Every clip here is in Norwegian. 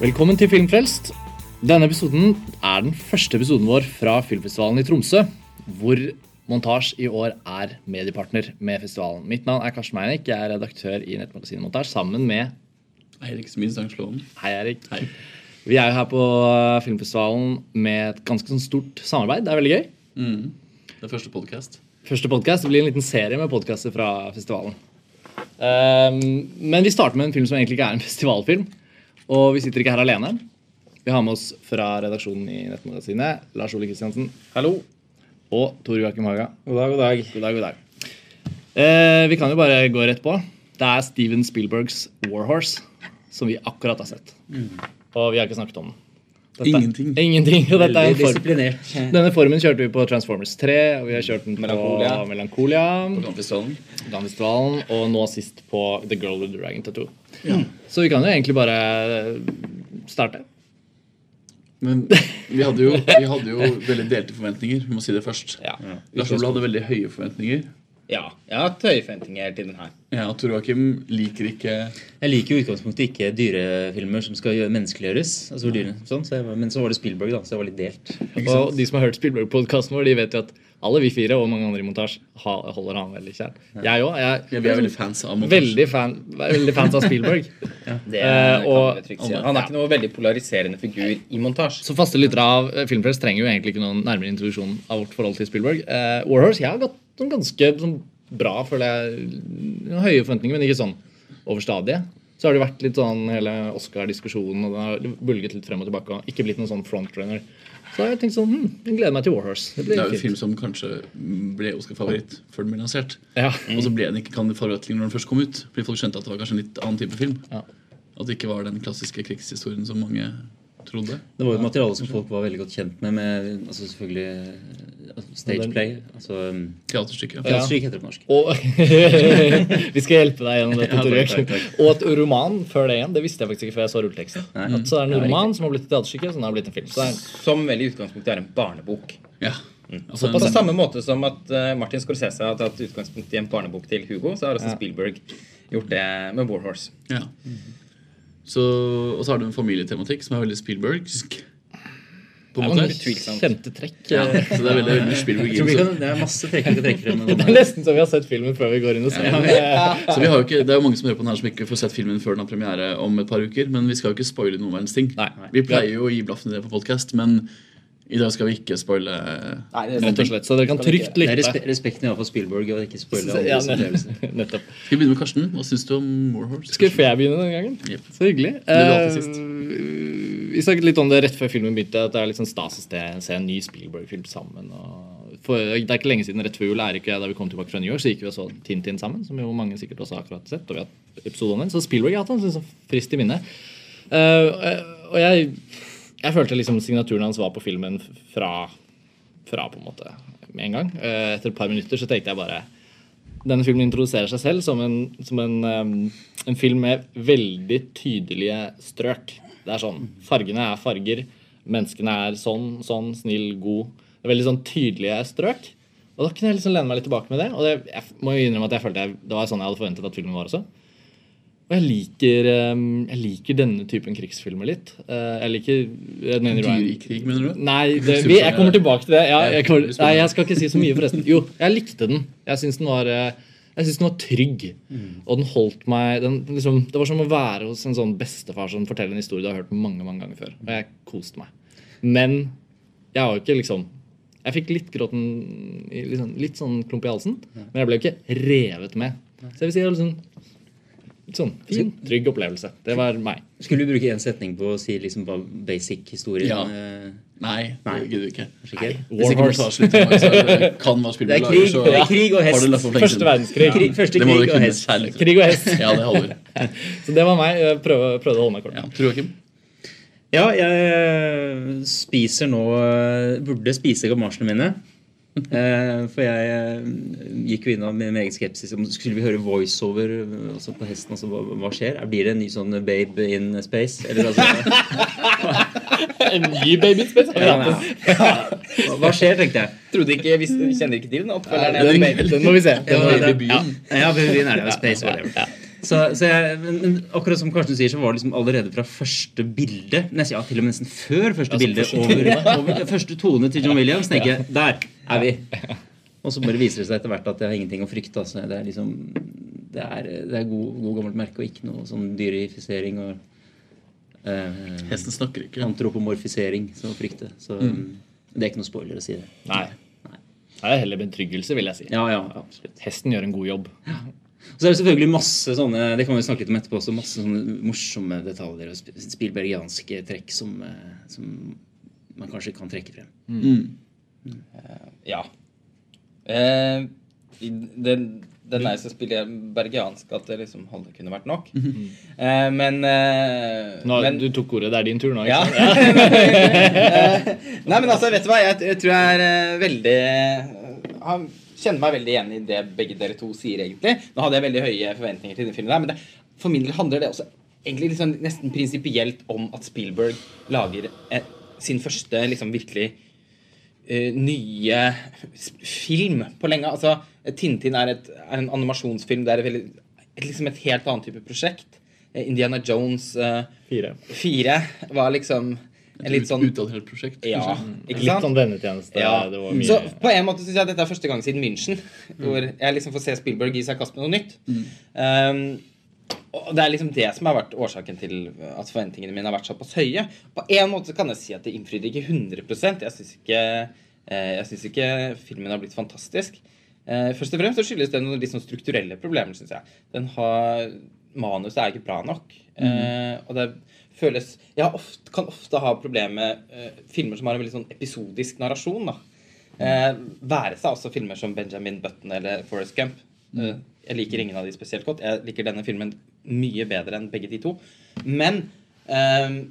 Velkommen til Filmfrelst. Denne episoden er den første episoden vår fra filmfestivalen i Tromsø, hvor Montasj i år er mediepartner med festivalen. Mitt navn er Karsten Meinik, Jeg er redaktør i nettmagasinet Montasj sammen med Eirik Smid Stangslåen. Hei, Erik. Hei. Vi er jo her på filmfestivalen med et ganske sånn stort samarbeid. Det er veldig gøy. Det er første podkast. Første podcast, Det blir en liten serie med podkaster fra festivalen. Um, men vi starter med en film som egentlig ikke er en festivalfilm. Og vi sitter ikke her alene. Vi har med oss fra redaksjonen i Nettmagasinet Lars Ole Kristiansen. Hallo. Og Tor Joakim Haga. God dag, god dag. God dag, god dag. Eh, vi kan jo bare gå rett på. Det er Steven Spielbergs Warhorse som vi akkurat har sett. Og vi har ikke snakket om den. Dette- Ingenting. Ingenting. Og dette er Veldig en form. disiplinert. Denne formen kjørte vi på Transformers 3, og vi har kjørt den på Melancholia. på. Dansfestivalen, og nå sist på The Girl with the Dragon Tattoo. Så vi kan jo egentlig bare starte. Men vi hadde, jo, vi hadde jo veldig delte forventninger. Vi må si det først. Ja. Lars Ole hadde veldig høye forventninger. Ja, jeg har hatt høye forventninger til den her. Ja, og Tor Joakim liker ikke Jeg liker i utgangspunktet ikke dyrefilmer som skal gjøre- menneskeliggjøres. Altså, hvor dyre, sånn, så jeg, men så var det Spielberg, da, så jeg var litt delt. Og de som har hørt Spielberg-podkasten vår, de vet jo at alle vi fire og mange andre i montasje holder han veldig kjær. Jeg òg. ja, Vi er veldig fans av montasje. Veldig, fan, veldig fans av Spielberg. Det er, kan og- ja. si. Han er ikke noe veldig polariserende figur i montasje. Så faste lyttere av eh, Filmpress trenger jo egentlig ikke noen nærmere introduksjon av vårt forhold til Spielberg. Uh, Warhorse, jeg har gått sånn ganske sånn, bra, føler jeg. Høye forventninger, men ikke sånn over stadiet. Så har det vært litt sånn hele Oscar-diskusjonen, og den har bulget litt frem og tilbake. Og ikke blitt noen sånn frontrunner. Så har jeg tenkt sånn hm, Jeg gleder meg til Warhorse. Det Det er jo en film som kanskje ble Oscar-favoritt før den ble lansert. Ja. Og så ble den ikke kandidat når den først kom ut. Fordi folk skjønte at det var kanskje en litt annen type film. Ja. At det ikke var den klassiske krigshistorien som mange trodde. Det var jo et materiale som folk var veldig godt kjent med. med altså selvfølgelig Stageplay. Altså, teaterstykke. Teaterstykket. Ja. Teaterstykk heter det på norsk. Og vi skal hjelpe deg gjennom dette. Ja, takk, takk, Og et roman før det igjen. Det visste jeg faktisk ikke før jeg så rulleteksten. At så er det en roman som har blitt et teaterstykke, som har blitt en film. Er, Som vel i utgangspunktet er en barnebok. Ja. Altså, På samme måte som at eh, Martin Scorsese har tatt utgangspunkt i en barnebok til Hugo, så har også Ja. Spielberg gjort det med Warhorse. Ja. Så, og så har du en familietematikk som er veldig Spielbergsk. På det en er måte. Kjente trekk. Ja, så det er veldig, veldig Spielberg vi kan, det er masse trekk vi kan trekke frem. Det er nesten så vi har sett filmen før vi går inn og ser den. Så vi har jo ikke, Det er jo mange som hører på den her som ikke får sett filmen før den har premiere om et par uker. Men vi skal jo ikke spoile noen verdens ting. Nei. Vi pleier jo å gi blaffen i det på podkast, men i dag skal vi ikke spoile Nei, det Rett og slett. Så dere kan trygt er lytte. respe respekten i hvert Spielberg og ikke spoile Ja, nettopp. Skal vi begynne med Karsten? Hva syns du om Warhorse? Skal jeg begynne denne gangen? Yep. Så hyggelig. Uh, vi Eh, snakket litt om det rett før filmen begynte. At det er litt sånn stas å se- en ny Spielberg-film sammen. Og for, det er ikke lenge siden rett før jul er ikke da vi kom tilbake fra New York, så gikk vi og så Tintin sammen. Som jo mange sikkert også har akkurat sett. Og vi har hatt episode om den. Så Spielberg har hatt den sånn frist i minne. Uh, og jeg, jeg følte liksom signaturen hans var på filmen fra, fra på en måte med en gang. Eh, etter et par minutter så tenkte jeg bare denne filmen introduserer seg selv som en, som en, en film med veldig tydelige strøk. Det er sånn, Fargene er farger, menneskene er sånn, sånn, snill, god. Det er veldig sånn tydelige strøk. Og da kunne jeg liksom lene meg litt tilbake med det. Og det, jeg må jo innrømme at jeg følte jeg, det var sånn jeg hadde forventet at filmen var også. Og jeg liker, jeg liker denne typen krigsfilmer litt. Uh, jeg liker jeg mener krig, mener du? Nei, det, vi, jeg kommer tilbake til det. Ja, jeg, kommer, nei, jeg skal ikke si så mye, forresten. Jo, jeg likte den. Jeg syns den var eh, jeg den var trygg. Og den holdt meg den, liksom, Det var som å være hos en sånn bestefar som forteller en historie du har hørt mange mange ganger før. Og jeg koste meg. Men jeg har jo ikke liksom Jeg fikk litt gråten liksom, Litt sånn klump i halsen. Men jeg ble jo ikke revet med. Så jeg vil si liksom Sånn fin, trygg opplevelse. Det var meg. Skulle du bruke én setning på å si liksom hva basic historien Ja. eh, Nei, Nei. det gidder vi ikke. Kanskje ikke? Hvis ikke Warhorse. montasje litt for meg, er det kan hva Det er krig, så det er krig og hest. du Første verdenskrig. Krig, første Det krig og hest. særlig. Krig og hest. Ja, det holder. Så det var meg. Jeg prøvde, prøvde å holde meg kort. Ja. Tror Joakim? Ja, jeg spiser nå Burde spise gamasjene mine. Eh, For jeg eh, gikk jo inn med, egen skepsis. Skulle vi høre voiceover eh, altså på hesten? Altså, hva, hva skjer? Blir det en ny sånn Babe in space? Eller altså En ny Babe in space? Ja, hatt ja. Hva skjer, tenkte jeg. Trodde ikke, visste, kjenner ikke til den oppfølgeren. Den, Den, den må vi se. Den ja. Babybyen. Ja, babyen er det. Space, whatever. Så, så jeg, men, akkurat som Karsten sier, så var det liksom allerede fra første bilde nesten, Ja, til og med nesten før første Altså, bilde første over, over første tone til John Williams. tenker jeg, Der er vi! Og så bare viser det seg etter hvert at jeg har ingenting å frykte. Altså. Det er liksom Det er, det er god, god gammelt merke og ikke noe sånn dyrifisering og eh, Hesten snakker ikke. antropomorfisering som å frykte. Så det er ikke noe spoiler å si det. Nei. Det er heller betryggelse, vil jeg si. Ja, ja, absolutt. Hesten gjør en god jobb. Så er det selvfølgelig masse sånne det kan vi snakke litt om etterpå også, masse sånne morsomme detaljer og sp- spilbergianske trekk som, eh, som man kanskje kan trekke frem. Mm. Ja. Uh, i- det, den er så spiller bergiansk at det liksom hadde kunne vært nok. Eh, men, eh, Nå, men du tok ordet. Det er din tur nå. ja. sant? Eh, Nei, men altså, vet du hva? Jeg, jeg tror jeg er veldig Jeg kjenner meg veldig igjen i det begge dere to sier, egentlig. Nå hadde jeg veldig høye forventninger til den filmen, der, men det, for min del handler det også egentlig liksom nesten prinsipielt om at Spielberg lager eh, sin første liksom virkelig eh, nye film på lenge. Altså, Tintin er, et, er en animasjonsfilm. Det er et, veldig, et, liksom et helt annet type prosjekt. Eh, Indiana Jones eh, Fire. 4 var liksom en litt sånn Utadrettet prosjekt. Ja, ikke Litt sånn vennetjeneste. Ja. Det var mye Så på en måte syns jeg dette er første gang siden München hvor jeg liksom får se Spielberg gi seg i kast med noe nytt. Um, og Det er liksom det som har vært årsaken til at forventningene mine har vært såpass høye. På en måte kan jeg si at det innfridde ikke 100 Jeg syns ikke, eh, jeg synes ikke filmen har blitt fantastisk. Eh, Først og fremst så skyldes det noen litt sånn strukturelle problemer, syns jeg. Den har, Manuset er ikke bra nok. Mm. og det føles Jeg har ofte, kan ofte ha problemer med eh, filmer som har en veldig sånn episodisk narrasjon. Eh, være seg også filmer som Benjamin Button eller Forest Gump. Eh, jeg liker ingen av de spesielt godt. Jeg liker denne filmen mye bedre enn begge de to. Men eh,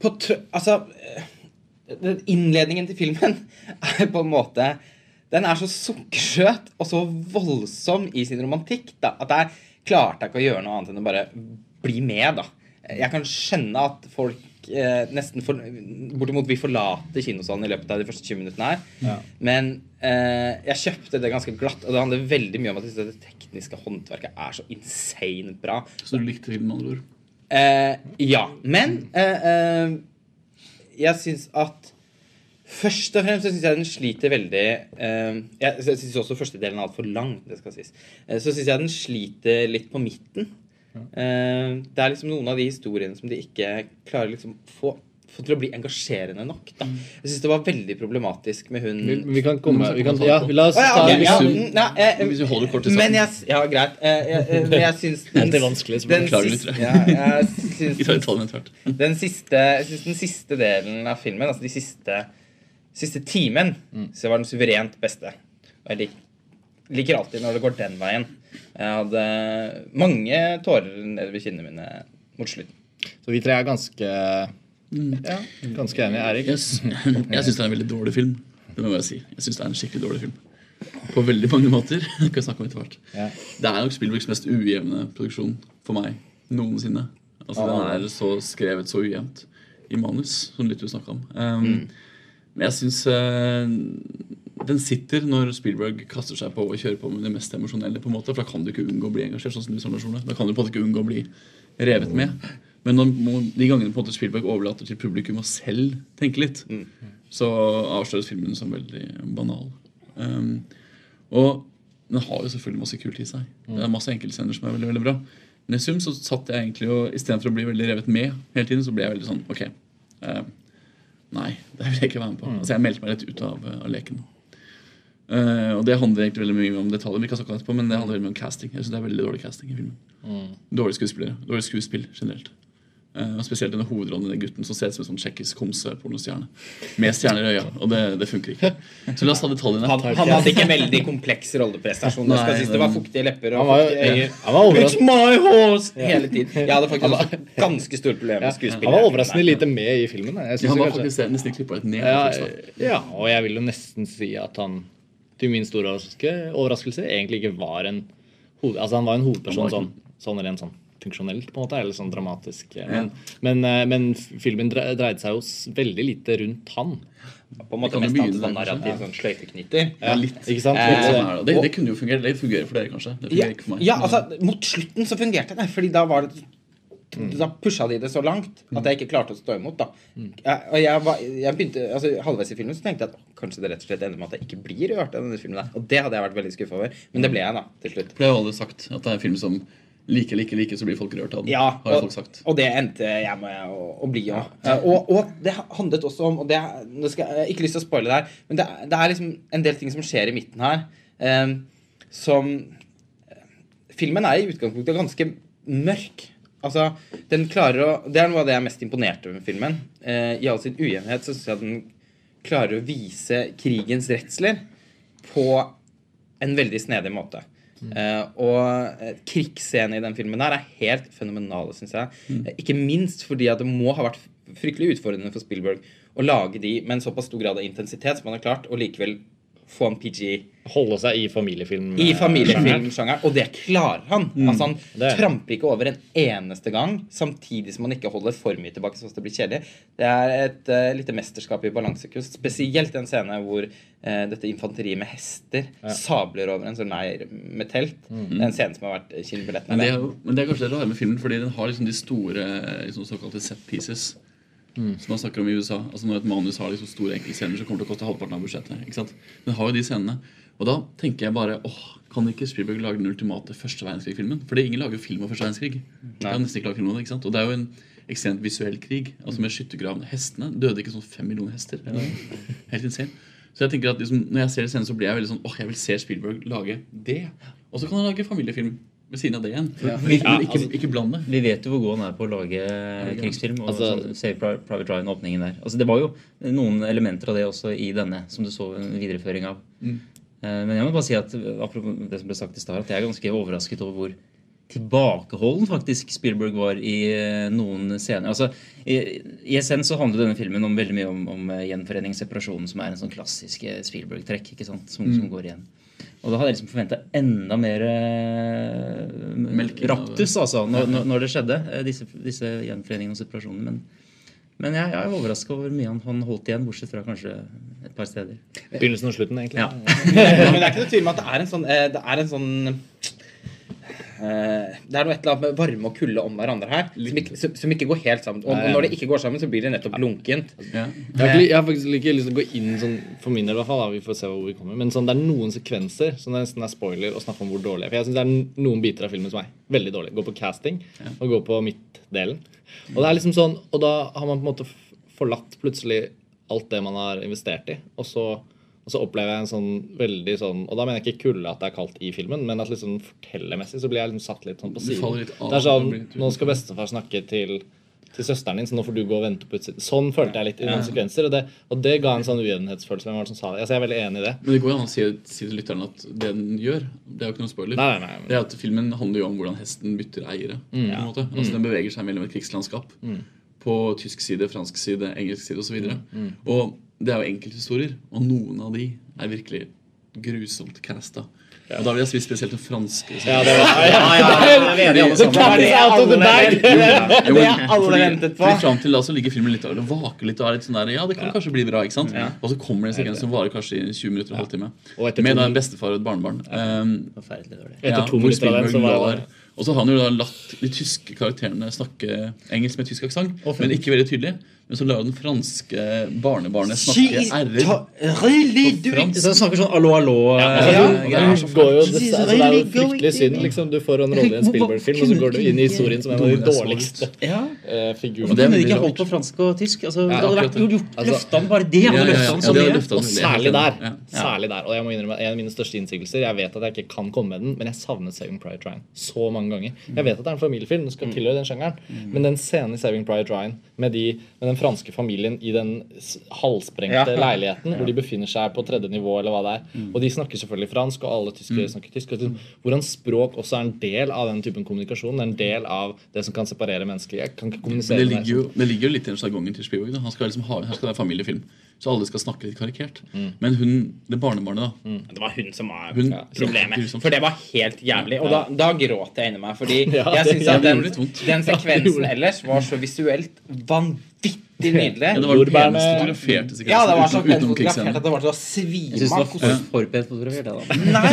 på Altså Innledningen til filmen er på en måte Den er så sukkersøt og så voldsom i sin romantikk da, at jeg klarte ikke å gjøre noe annet enn å bare bli med. da. Jeg kan skjønne at folk eh, nesten for, bortimot vi forlater kinosalen i løpet av de første 20 minuttene her. Ja. Men eh, jeg kjøpte det ganske glatt, og det handler veldig mye om at det tekniske håndverket er så insane bra. Så du likte filmen, med andre ord? Eh, ja. Men eh, eh, jeg syns at Først og fremst syns jeg den sliter veldig eh, jeg syns også første delen er altfor lang. det skal sies. Eh, så syns jeg den sliter litt på midten. Eh, det er liksom noen av de historiene som de ikke klarer liksom få, få til å bli engasjerende nok. Da. Jeg syns det var veldig problematisk med hun vi, vi kan komme vi kan, Ja, la oss ta det mm, nei, eh, Hvis vi holder kort til Men jeg, ja, greit. Jeg, jeg, eh, men jeg syns den, Det er vanskelig, så den beklager litt, ja, jeg syns den siste, jeg synes den siste delen av filmen, altså de siste, siste timen, så var den suverent beste. Og jeg lik, liker alltid når det går den veien. Jeg hadde mange tårer nedover kinnene mine mot slutten. Så vi tre er ganske ja, ganske enige. Erik? Jeg, s- jeg syns det er en veldig dårlig film. Det må jeg si. Jeg synes det er en skikkelig dårlig film. På veldig mange måter. Det kan jeg snakke om etter hvert. Ja. Det er nok Spielbergs mest ujevne produksjon for meg noensinne. Altså Den er så skrevet så ujevnt i manus, som litt du snakka om. Um, Men jeg syns den sitter når Spielberg kaster seg på og kjører på med det mest emosjonelle. på en måte, For da kan du ikke unngå å bli engasjert. sånn som du sa, Da kan du på en måte ikke unngå å bli revet med. Men de gangene på en måte Spielberg overlater til publikum å selv tenke litt, så avsløres filmen som veldig banal. Um, og den har jo selvfølgelig masse kult i seg. Det er masse enkeltscener som er veldig veldig bra. Men i sum så satt jeg egentlig og istedenfor å bli veldig revet med hele tiden, så ble jeg veldig sånn Ok. eh, nei, det vil jeg ikke være med på. Altså Jeg meldte meg litt ut av, av leken. Eh, og det handler egentlig veldig mye om detaljer, vi kan snakke om etterpå, men det handler veldig mye om casting. Jeg synes det er veldig dårlig casting i filmen. Dårlige skuespillere. Dårlig skuespill generelt. Uh, og Spesielt denne hovedrollen, den gutten som ser ut som en sånn tsjekkisk homsepornostjerne. Med stjerner i øya. Og det, det funker ikke. Så la oss ta detaljene. Han, han hadde ikke en veldig kompleks rolleprestasjon. Det, skal Nei, sies. det var fuktige lepper Han og var, fuktige var, It's overraskende, my horse! Hele tiden. Jeg hadde faktisk også ganske store problemer med skuespillet. han var overraskende lite med i filmen. Jeg Ja, han var kanskje- faktisk nesten klippa litt ned. ja, ja, og jeg vil jo nesten si at han til min store overraskelse, egentlig ikke var en hoved, altså han var en hovedperson sånn, sånn rent sånn funksjonelt, på en måte, eller sånn dramatisk. Men, men, eh, men filmen dreide seg jo veldig lite rundt han. På en måte mest begynne sånn narrativ, sånn sløyfeknytter. Ja, litt. Ikke sant? Eh, Sånn sånn- det. Det, det kunne jo fungere. Det fungerer for dere, kanskje. Det Ja, ikke for meg. ja, altså Mot slutten så fungerte det, fordi da var det Da pusha de det så langt at jeg ikke klarte å stå imot. da jeg, Og jeg, var, jeg begynte altså Halvveis i filmen så tenkte jeg at kanskje det rett og slett ender med at jeg ikke blir rørt av denne filmen. der Og det hadde jeg vært veldig skuffa over. Men det ble jeg, da, til slutt. For det har alle sagt. At det er en film som like ikke like, så blir folk rørt av den. Ja, har og, folk sagt. og det endte jeg med å, å bli òg. Og, og det handlet også om Og det, nå skal, jeg har ikke lyst til å spoile det her, men det, det er liksom en del ting som skjer i midten her, um, som Filmen er i utgangspunktet ganske mørk. Altså, den klarer å Det er noe av det jeg er mest imponert over med filmen. Eh, I all sin ujevnhet så syns jeg den klarer å vise krigens redsler på en veldig snedig måte. Eh, og krigsscenen i den filmen der er helt fenomenale, syns jeg. Eh, ikke minst fordi at det må ha vært fryktelig utfordrende for Spielberg å lage de med en såpass stor grad av intensitet som han har klart, og likevel få en PG Holde seg i familiefilm. i eh, familiefilmsjangeren, og det klarer han. Altså Han Det er- tramper ikke over en eneste gang, samtidig som han ikke holder for mye tilbake så det blir kjedelig. Det er et uh, lite mesterskap i balansekunst. Spesielt en scene hvor uh, dette infanteriet med hester sabler over en sånn leir med telt. Det er en scene som har vært kilebilletten. Men det, er, men det er kanskje det rare med filmen, fordi den har liksom de store liksom såkalte set pieces. Som man snakker om i USA. Altså Når et manus har liksom store enkeltscener som kommer til å koste halvparten av budsjettet. ikke sant? Men har jo de scenene. Og da tenker jeg bare åh, Kan ikke Spielberg lage den ultimate første verdenskrig-filmen? For ingen lager jo film om første verdenskrig. Nei. nesten ikke lage film om det, ikke sant? Og det er jo en ekstremt visuell krig. Altså Med skyttergravene. Hestene døde ikke sånn fem millioner hester. Det er Helt insane. Så jeg tenker at liksom, Når jeg ser det scenen, så blir jeg veldig sånn åh, jeg vil se Spielberg lage det. Og så kan han lage familiefilm ved siden av det igjen. Men ikke, ikke, ikke bland det. Vi vet jo hvor god han er på å lage krigsfilm. og Altså- sånn Save Private Ryan-åpningen der. Altså Det var jo noen elementer av det også i denne, som du så en videreføring av. Mm. Eh, Men jeg må bare si at apropos det som ble sagt i start, at jeg er ganske overrasket over hvor tilbakeholden faktisk Spielberg var i eh, noen scener. Altså, I, i essens så handler denne filmen om veldig mye om, om eh, gjenforening, separasjon, som er en sånn klassisk eh, Spielberg-trekk ikke sant, som, Mm. som går igjen. Og da hadde jeg liksom forventa enda mer eh, Melking raptus altså, når, når, når det skjedde, eh, disse, disse gjenforeningene og separasjonene. Men, men jeg, jeg er overraska over hvor mye han, han holdt igjen, bortsett fra kanskje et par steder. Begynnelsen og slutten, egentlig. Ja. Men det er ikke noe tvil om at det er en sånn, eh, det er en sånn det er noe et eller annet med varme og kulde om hverandre her som ikke, som, ikke går helt sammen. Og når det ikke går sammen, så blir det nettopp lunkent. Ja. Jeg har, ikke, jeg har faktisk ikke lyst til å gå inn sånn, for min del i hvert fall, da, vi får se hvor vi kommer, men sånn, det er noen sekvenser som det nesten er spoiler å snakke om hvor dårlig. For jeg synes det er noen biter av filmen som er veldig dårlig. Gå på casting og gå på midtdelen. Og det er liksom sånn, og da har man på en måte forlatt plutselig alt det man har investert i, og så, og så opplever jeg en sånn veldig sånn Og da mener jeg ikke kulde at det er kaldt i filmen, men at liksom fortellermessig så blir jeg liksom satt litt sånn på siden. litt av, Det er sånn, nå skal bestefar snakke til til søsteren din, så nå får du gå og vente på utsiden. Sånn følte jeg litt i noen sekvenser, og det, og det ga en sånn ujevnhetsfølelse. Hvem var det som sa det? Altså, jeg er veldig enig i det. Men det går jo an å si, si til lytteren at det den gjør, det er jo ikke noen spoiler. Nei, nei, nei, men- Det er at Filmen handler jo om hvordan hesten bytter eiere. på en måte. Altså Den beveger seg mellom et krigslandskap på tysk side, fransk side, engelsk side osv. Og, Mm, så og det er jo enkelthistorier, og noen av de er virkelig grusomt casta. Og da vil jeg si spesielt den franske. Ja, det var, Ja, ja, ja, er out of the bag! Det er alle ventet på. Fordi Fram til da så ligger filmen litt og vaker litt og er litt sånn der Ja, det kan kanskje bli bra, ikke sant? Og så kommer det en sekvens som varer kanskje i 20 minutter og en halvtime. Med da en bestefar og et barnebarn. Um, Forferdelig dårlig. Etter to minutter av den, så var lar- Og så har han jo da latt de tyske karakterene snakke engelsk med tysk aksent, men ikke veldig tydelig. Men så lar den franske barnebarnet snakke r-er. really På fransk. Så han snakker sånn allo, allo. ja, ja. ja. greier. hun går jo, det, altså, det er jo fryktelig synd. liksom Du får en rolle i en Spielberg-film, og så går du inn i historien som en av de dårligste Ja. eh, figurene. Og det kunne ikke holdt på fransk og tysk? Altså, det hadde vært det. gjort, gjort Altså- løfta han bare det. Ja, hadde løfta han så mye. Og særlig der. Særlig der. Og jeg må innrømme, en av mine største innsigelser Jeg vet at jeg ikke kan komme med den, men jeg savnet Saving Pride Ryan så mange ganger. Jeg vet at det er en familiefilm, den skal tilhøre den sjangeren, men den scenen i Saving Private Ryan med, de, med den franske familien i den halvsprengte Ja. leiligheten hvor de befinner seg på tredje nivå. eller hva det er. Mm. Og de snakker selvfølgelig fransk, og alle tyskere snakker tysk. liksom, Hvordan språk også er en del av den typen kommunikasjon. Det er en del av det som kan separere mennesker. Jeg kan ikke Men kommunisere det med ligger, jo, det ligger jo litt i den sjargongen til Spielberg. Han skal liksom ha, her skal det være familiefilm, så alle skal snakke litt karikert. Men hun, det barnebarnet, da Det var hun som var Hun- problemet. grusomt. For det var helt jævlig. Og da, da gråt jeg inni meg. Fordi Ja, jeg syns at den, gjorde litt vondt. den sekvensen ellers var så visuelt vanvittig nydelig. Ja, det var den peneste fotograferte sekvensen Ja, det var så utenom- fotografert at det var så Jeg syns det var for, for pent fotografert. da. Nei,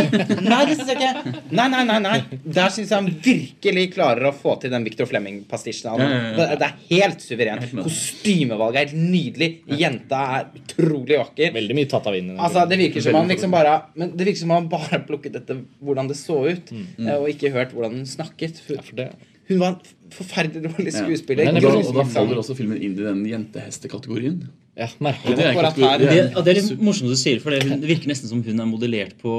nei, det syns jeg ikke. Nei, nei, nei, nei. Der syns jeg han virkelig klarer å få til den Victor Flemming-pastisjen. Ja, ja, ja. Det, det er helt suverent. Kostymevalget er helt nydelig. Jenta er utrolig vakker. Veldig mye tatt av vinden. Altså, det virker som han liksom bare Men det virker som han bare plukket etter hvordan det så ut, Mm. eh, og ikke hørt hvordan hun snakket. Ja, for det, Hun var en forferdelig dårlig Ja. skuespiller. Men Og da, og da faller også filmen inn i den jentehestekategorien. Ja, Og det er det er- og det er litt morsomt du sier, for det, hun- det virker nesten som hun er modellert på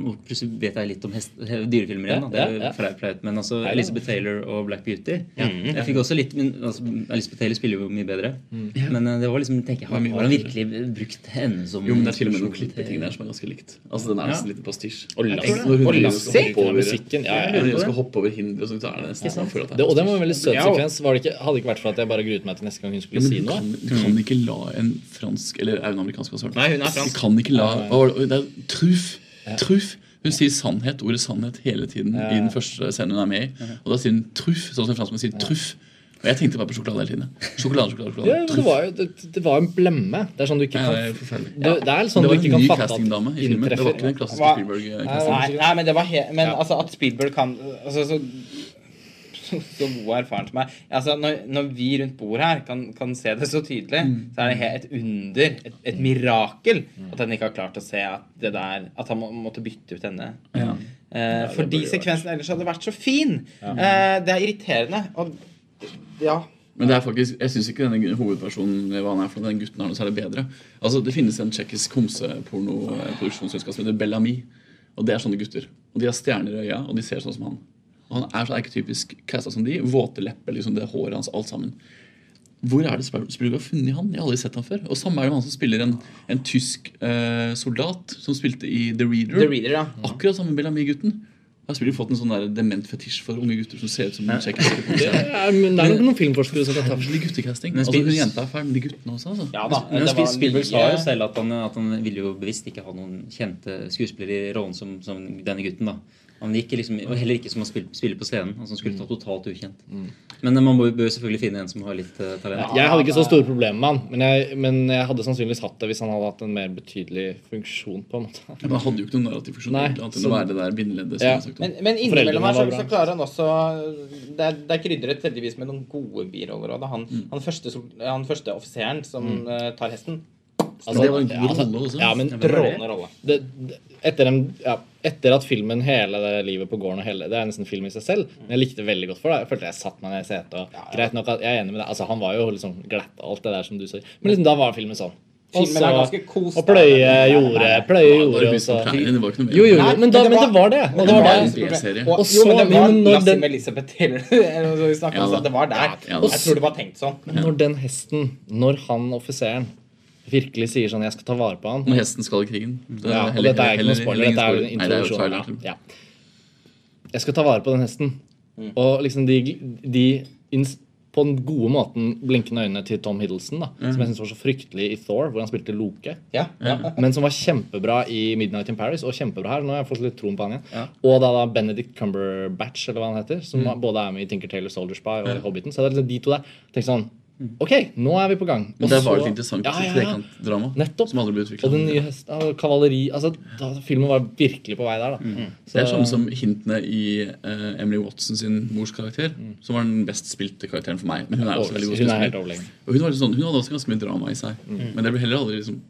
Nå plutselig vet jeg litt om hest, dyrefilmer igjen. Da. Det er Ja, ja, flaut, men altså Elizabeth Taylor og Black Beauty Jeg fikk også litt min, altså, Elizabeth Taylor spiller jo mye bedre. Men eh, det var liksom tenker jeg, Har, har han virkelig brukt henne som Jo, men det er til og med noen klippeting der som er ganske likt. Altså, Den er nesten litt pastisj. Og Ja, Lassie. Og skal hoppe over- Musikken, ja, ja. Ja, de skal hoppe over hinder, og så er det nesten ja. for at Det, og det var en veldig søt sekvens. Var det ikke, hadde det ikke vært for at jeg bare gruet meg til neste gang hun skulle si noe. kan, kan ikke la en fransk Eller er hun amerikansk? Også? Nei, hun er fransk. kan ikke la det? Det er truff. Truff. Hun sier sannhet, ordet sannhet hele tiden i den første scenen hun er med i. Og da sier hun truff, sånn som en franskmann sier truff. Og jeg tenkte bare på sjokolade hele tiden. Sjokolade, sjokolade, sjokolade. Ja, det var jo det, det var en blemme. Det er sånn du ikke Ja, kan det det, det er sånn det du var en kan ny castingdame i filmen. Det var ikke den klassiske Spielberg-castingen. Nei, nei, men det var he Men Ja. altså, at Spielberg kan altså, så, så god og erfaren som meg altså, når, når vi rundt bordet her kan, kan se det så tydelig, så er det helt et under, et, et mirakel, at han ikke har klart å se at det der At han må, måtte bytte ut denne. Ja. Eh, fordi sekvensen ellers hadde vært så fin. Eh, det er irriterende. Og ja. Men det er faktisk, jeg syns ikke denne hovedpersonen hva han er for den gutten er noe særlig bedre. Altså, Det finnes en tsjekkisk homsepornoproduksjonsselskap som heter Bellamy. Og det er sånne gutter. Og De har stjerner i øya, og de ser sånn som han. Og Han er så arketypisk casta som de. Våte lepper, liksom det håret hans, alt sammen. Hvor er det Spielberg har funnet han? Jeg har aldri sett han før. Og Samme er det han som spiller en, en tysk eh, soldat som spilte i The Reader. The Reader, ja. Akkurat samme Bellamy-gutten. Har Spielberg fått en sånn der dement fetisj for unge gutter som ser ut som ja. kjekke men det er nok noen filmforskere som har ta Kanskje litt guttekasting. Men Altså, hun jenta er feil men de guttene også. altså. Ja da. Men det var Spielberg sa jo selv at han, at han ville jo bevisst ikke ha noen kjente skuespillere i rollen som, som denne gutten. da han gikk liksom, og Heller ikke som å spille, spille på scenen. Altså han skulle ta totalt ukjent. Men eh, man bør, bør selvfølgelig finne en som har litt uh, talent. Jeg hadde ikke så store problemer med han, men jeg, men jeg hadde sannsynligvis hatt det hvis han hadde hatt en mer betydelig funksjon. på en måte. Ja, men han hadde jo ikke noen narrativ funksjon. Nei, annet enn så- å være det der bindeleddet. som Ja. Men, men innimellom her så, så klarer han også Det er, det er krydret heldigvis med noen gode biroller òg. Han, han, første han første offiseren som eh, tar hesten. Men det var en ja, god altså, rolle også. Ja, men rolle. det, det, etter, en, ja, etter at filmen hele det livet på gården og hele, Det er nesten film i seg selv. Men jeg likte det veldig godt for det. Jeg følte jeg satt meg ned i setet. Og greit nok at Jeg er enig med deg. Altså, han var jo liksom glatt og alt det der som du sier. Men liksom, da var filmen sånn. Også, Filmen er ganske kos, og pløye jordet, pløye Ja, jordet, har og så vist på klærne, det var ikke noe mer. Jo, jo, jo, men, da, men det var det. Og det var det. en B-serie. Og, Og jo, men så- det var når den- med Elisabeth Taylor. Ja, det var der. Jeg tror det var tenkt sånn. Men når den hesten, når han offiseren virkelig sier sånn 'Jeg skal ta vare på han' Når hesten skal i krigen. Det ja, og dette er ikke noe spoiler. Dette er jo ingen en Nei, det er jo introduksjon. Ja. Jeg skal ta vare på den hesten. Mm. Og liksom de, de ins- på den gode måten blinkende øynene til Tom Hiddleston, da, Mm. som jeg synes var så fryktelig i Thor, hvor han spilte Loke. Ja, ja. Men som var kjempebra i Midnight in Paris, og kjempebra her. Nå har jeg fått litt troen på han igjen. Ja. Og da, da Benedict Cumberbatch, eller hva han heter, som Mm. både er med i Tinker Tailor Soldier Spy og i Hobbiten. Så det er liksom de to der. Tenk sånn Ok, nå er vi på gang. Men det var jo et interessant Ja, ja, ja. trekantdrama Nettopp. som aldri ble utviklet. Og den nye hesten, og kavaleri altså, da, Filmen var virkelig på vei der. da Så- Det er sånn som hintene i uh, Emily Watson sin mors karakter, Mm. som var den best spilte karakteren for meg. Men hun er også veldig god Hun er skuespiller. Og hun, var litt sånn, hun hadde også ganske mye drama i seg. Men det ble heller aldri liksom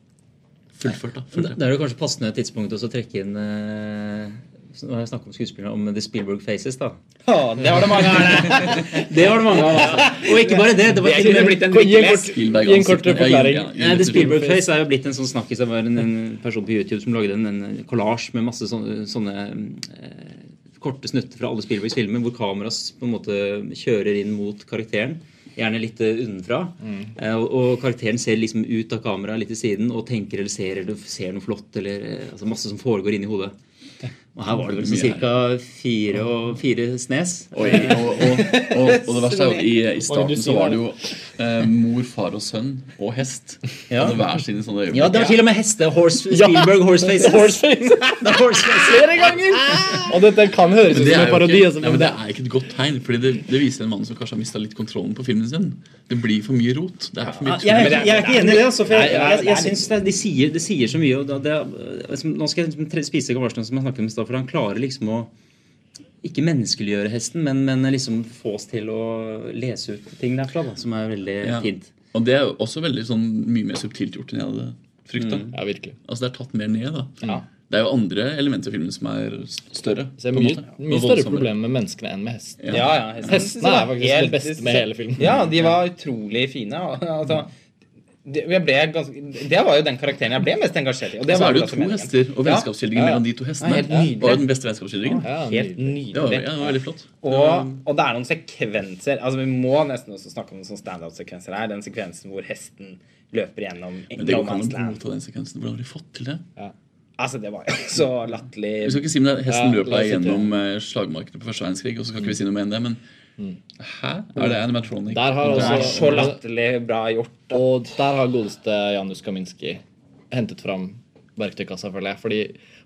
fullført. da Det Fullt det er jo kanskje passende tidspunkt å trekke inn eh, Nå har jeg snakket om skuespillerne, om The Spielberg Faces. da Å, det var det mange av. Det var det mange av. Altså. Og ikke bare det. det var Det og kunne blitt en Gi en kort, forklaring. ja, ja, Nei, The Spielberg Face er jo blitt en sånn snakkis. Det var en, en person på YouTube som lagde en, en collage med masse sånne, sånne eh, korte snutter fra alle Spielbergs filmer, hvor kameraet på en måte kjører inn mot karakteren. Gjerne litt eh, unnenfra. Mm. og, og karakteren ser liksom ut av kameraet litt til siden og tenker eller ser eller ser noe flott. eller eh, altså Masse som foregår inni hodet. Og her var det vel ca. fire fire snes. Og, og, og, og, og det verste er jo i, i starten så var det jo eh, mor, far og sønn og hest. Ja. Hadde hver sine sånne øyeblikk. Ja, det var til og med heste. Horse, Spielberg Horsefaces. Horseface. Det horsefaces. Flere ganger! Og dette kan høres ut som en parodi. ikke, altså, ja, men men det er ikke et godt tegn, Fordi det, det viser en mann som kanskje har mista litt kontrollen på filmen sin. Det blir for mye rot. Det er for mye Jeg, jeg, jeg er ikke enig i det. Altså, for jeg, jeg, jeg, jeg synes det, de, sier, de sier så mye. Og det, det, liksom, nå skal jeg spise Gavarsen, som jeg snakket om i stad, for han klarer liksom å ikke menneskeliggjøre hesten, men, men liksom få oss til å lese ut ting derfra, da, som er veldig Ja. fint. Og det er jo også veldig sånn mye mer subtilt gjort enn jeg hadde frykta. Ja, virkelig. Altså, det er tatt mer ned. da Ja. Det er jo andre elementer i filmen som er større. Så det er mye, mye større problemer problem med menneskene enn med hesten. Ja. Ja, ja, hestene, Hestene er faktisk det beste med hele filmen. Ja, de var utrolig fine. Altså, det, jeg ble ganske, det var jo den karakteren jeg ble mest engasjert i. Og det Så var er det jo to meningen. hester, og Ja. vennskapsskildringen Ja, ja. mellom de to hestene Ja, var jo den beste vennskapsskildringen. Ja, Helt nydelig. Det var, ja, det var veldig flott. Og, og det er noen sekvenser Altså Vi må nesten også snakke om noen sånne standout-sekvenser her. Den sekvensen hvor hesten løper gjennom Men det går ikke an å Land. godta den sekvensen. Hvordan har de fått til det? Altså, det var jo så Vi skal ikke si men Hesten Ja, deg gjennom eh, slagmarkene på første verdenskrig, og så skal ikke vi si noe mer enn det, men hæ? Er det animatronic? Der har Det er så latterlig bra gjort. Og der har godeste Janus Kaminski hentet fram verktøykassa, føler jeg. Fordi